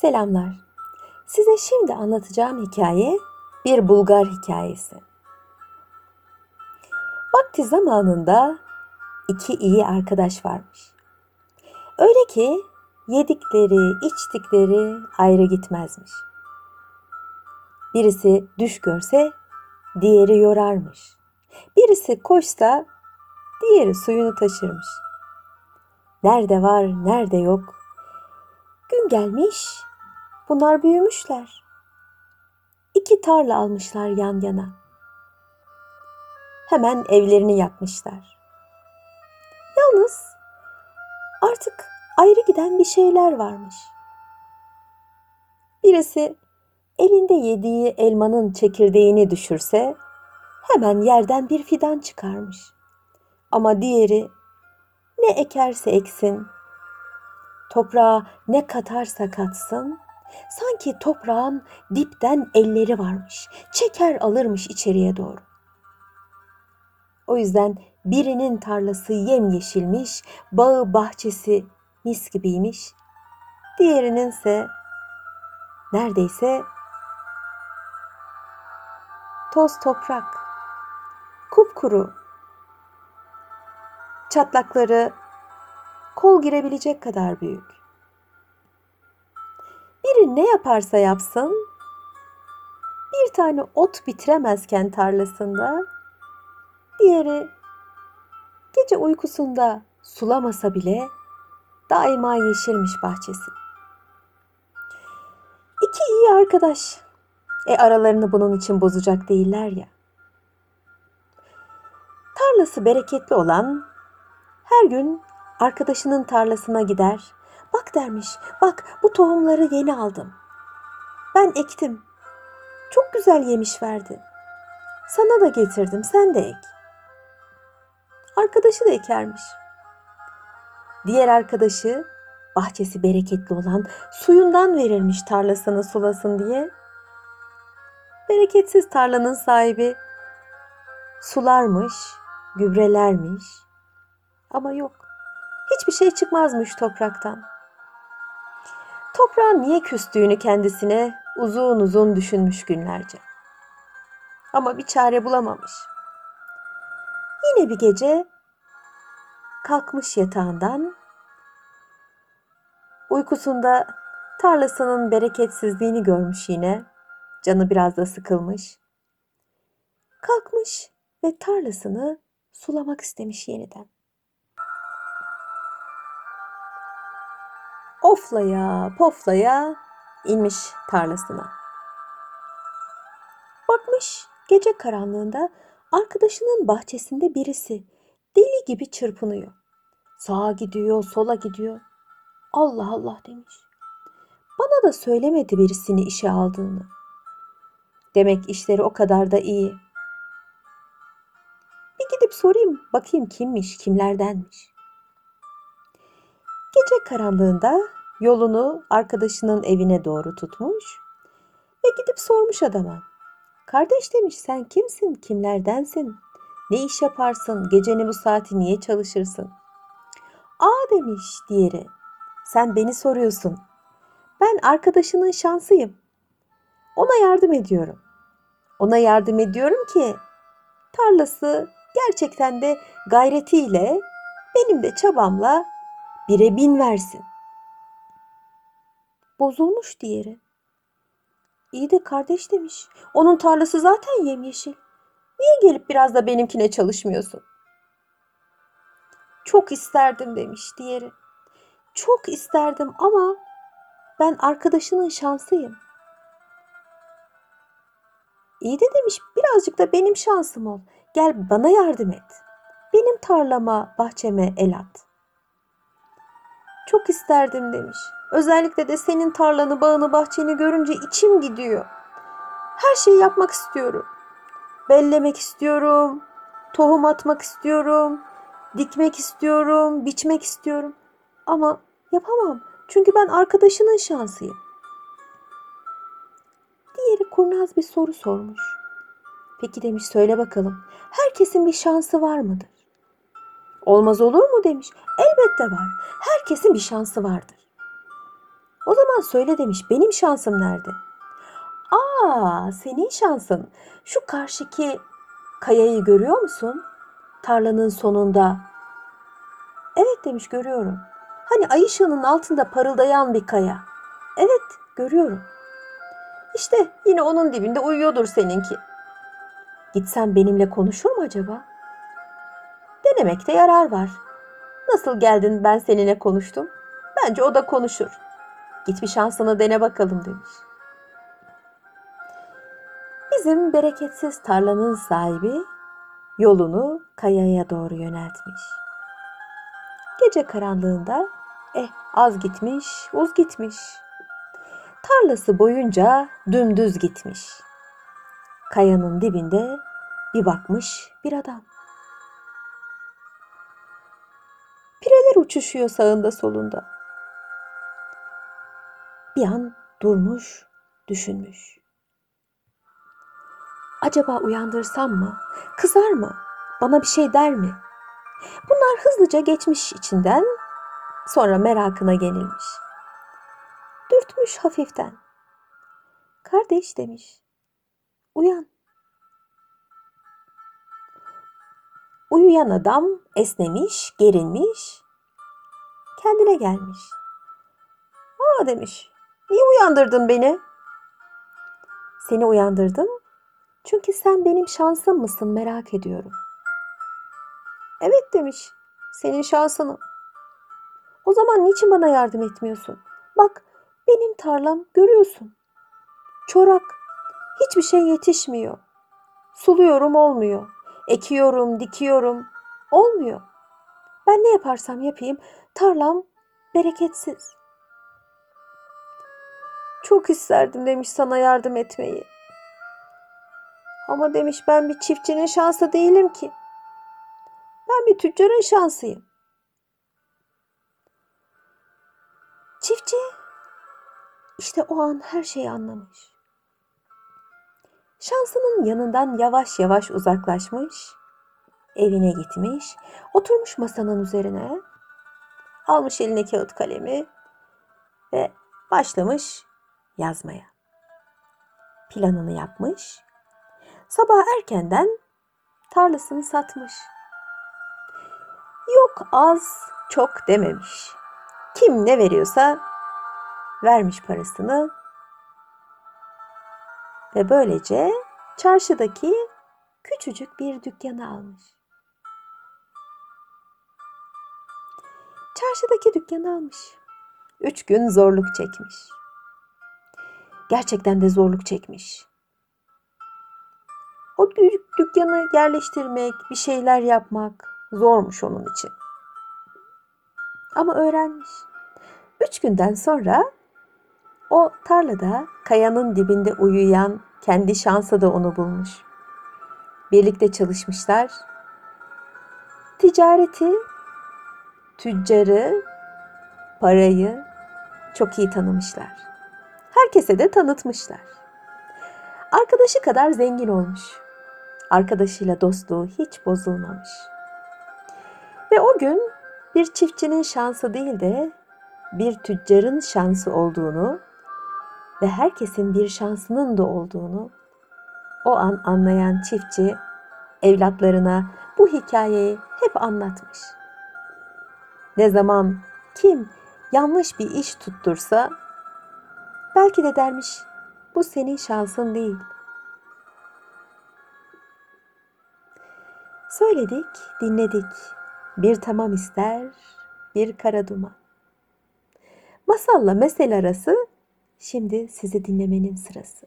Selamlar. Size şimdi anlatacağım hikaye bir Bulgar hikayesi. Vakti zamanında iki iyi arkadaş varmış. Öyle ki yedikleri, içtikleri ayrı gitmezmiş. Birisi düş görse diğeri yorarmış. Birisi koşsa diğeri suyunu taşırmış. Nerede var, nerede yok. Gün gelmiş, bunlar büyümüşler. İki tarla almışlar yan yana. Hemen evlerini yapmışlar. Yalnız artık ayrı giden bir şeyler varmış. Birisi elinde yediği elmanın çekirdeğini düşürse hemen yerden bir fidan çıkarmış. Ama diğeri ne ekerse eksin, toprağa ne katarsa katsın, sanki toprağın dipten elleri varmış, çeker alırmış içeriye doğru. O yüzden birinin tarlası yemyeşilmiş, bağı bahçesi mis gibiymiş, diğerinin ise neredeyse toz toprak, kupkuru, çatlakları kol girebilecek kadar büyük. Biri ne yaparsa yapsın, bir tane ot bitiremezken tarlasında, diğeri gece uykusunda sulamasa bile daima yeşilmiş bahçesi. İki iyi arkadaş. E aralarını bunun için bozacak değiller ya. Tarlası bereketli olan her gün arkadaşının tarlasına gider. Bak dermiş, bak bu tohumları yeni aldım. Ben ektim. Çok güzel yemiş verdi. Sana da getirdim, sen de ek. Arkadaşı da ekermiş. Diğer arkadaşı bahçesi bereketli olan suyundan verirmiş tarlasını sulasın diye. Bereketsiz tarlanın sahibi sularmış, gübrelermiş. Ama yok. Hiçbir şey çıkmazmış topraktan. Toprağın niye küstüğünü kendisine uzun uzun düşünmüş günlerce. Ama bir çare bulamamış. Yine bir gece kalkmış yatağından uykusunda tarlasının bereketsizliğini görmüş yine. Canı biraz da sıkılmış. Kalkmış ve tarlasını sulamak istemiş yeniden. Oflaya poflaya inmiş tarlasına. Bakmış gece karanlığında arkadaşının bahçesinde birisi deli gibi çırpınıyor. Sağa gidiyor, sola gidiyor. Allah Allah demiş. Bana da söylemedi birisini işe aldığını. Demek işleri o kadar da iyi. Bir gidip sorayım bakayım kimmiş, kimlerdenmiş. Gece karanlığında yolunu arkadaşının evine doğru tutmuş ve gidip sormuş adama. Kardeş demiş sen kimsin, kimlerdensin, ne iş yaparsın, gecenin bu saati niye çalışırsın? Aa demiş diğeri, sen beni soruyorsun. Ben arkadaşının şansıyım. Ona yardım ediyorum. Ona yardım ediyorum ki tarlası gerçekten de gayretiyle benim de çabamla bire bin versin. Bozulmuş diğeri. İyi de kardeş demiş. Onun tarlası zaten yemyeşil. Niye gelip biraz da benimkine çalışmıyorsun? Çok isterdim demiş diğeri. Çok isterdim ama ben arkadaşının şansıyım. İyi de demiş birazcık da benim şansım ol. Gel bana yardım et. Benim tarlama, bahçeme el at. Çok isterdim demiş. Özellikle de senin tarlanı, bağını, bahçeni görünce içim gidiyor. Her şeyi yapmak istiyorum. Bellemek istiyorum. Tohum atmak istiyorum. Dikmek istiyorum. Biçmek istiyorum. Ama yapamam. Çünkü ben arkadaşının şansıyım. Diğeri kurnaz bir soru sormuş. Peki demiş söyle bakalım. Herkesin bir şansı var mıdır? Olmaz olur mu demiş. Elbette var. Herkesin bir şansı vardır. Zaman söyle demiş benim şansım nerede? Aa senin şansın. Şu karşıki kayayı görüyor musun? Tarlanın sonunda. Evet demiş görüyorum. Hani ay ışığının altında parıldayan bir kaya. Evet görüyorum. İşte yine onun dibinde uyuyordur seninki. Gitsem benimle konuşur mu acaba? Denemekte yarar var. Nasıl geldin ben seninle konuştum? Bence o da konuşur. Git bir şansını dene bakalım demiş. Bizim bereketsiz tarlanın sahibi yolunu kayaya doğru yöneltmiş. Gece karanlığında eh az gitmiş, uz gitmiş. Tarlası boyunca dümdüz gitmiş. Kayanın dibinde bir bakmış bir adam. Pireler uçuşuyor sağında solunda. Bir an durmuş, düşünmüş. Acaba uyandırsam mı? Kızar mı? Bana bir şey der mi? Bunlar hızlıca geçmiş içinden, sonra merakına yenilmiş. Dürtmüş hafiften. Kardeş demiş. Uyan. Uyuyan adam esnemiş, gerinmiş, kendine gelmiş. Aa demiş. Niye uyandırdın beni? Seni uyandırdım. Çünkü sen benim şansım mısın merak ediyorum. Evet demiş. Senin şansını. O zaman niçin bana yardım etmiyorsun? Bak benim tarlam görüyorsun. Çorak. Hiçbir şey yetişmiyor. Suluyorum olmuyor. Ekiyorum, dikiyorum. Olmuyor. Ben ne yaparsam yapayım tarlam bereketsiz. Çok isterdim demiş sana yardım etmeyi. Ama demiş ben bir çiftçinin şansı değilim ki. Ben bir tüccarın şansıyım. Çiftçi işte o an her şeyi anlamış. Şansının yanından yavaş yavaş uzaklaşmış, evine gitmiş, oturmuş masanın üzerine, almış eline kağıt kalemi ve başlamış yazmaya. Planını yapmış. Sabah erkenden tarlasını satmış. Yok az, çok dememiş. Kim ne veriyorsa vermiş parasını ve böylece çarşıdaki küçücük bir dükkanı almış. Çarşıdaki dükkanı almış. Üç gün zorluk çekmiş. Gerçekten de zorluk çekmiş. O küçük dükkanı yerleştirmek, bir şeyler yapmak zormuş onun için. Ama öğrenmiş. Üç günden sonra o tarlada kayanın dibinde uyuyan kendi şansı da onu bulmuş. Birlikte çalışmışlar. Ticareti, tüccarı, parayı çok iyi tanımışlar. Herkese de tanıtmışlar. Arkadaşı kadar zengin olmuş. Arkadaşıyla dostluğu hiç bozulmamış. Ve o gün bir çiftçinin şansı değil de bir tüccarın şansı olduğunu ve herkesin bir şansının da olduğunu o an anlayan çiftçi evlatlarına bu hikayeyi hep anlatmış. Ne zaman kim yanlış bir iş tuttursa belki de dermiş bu senin şansın değil. Söyledik, dinledik. Bir tamam ister, bir kara duman. Masalla mesel arası Şimdi sizi dinlemenin sırası.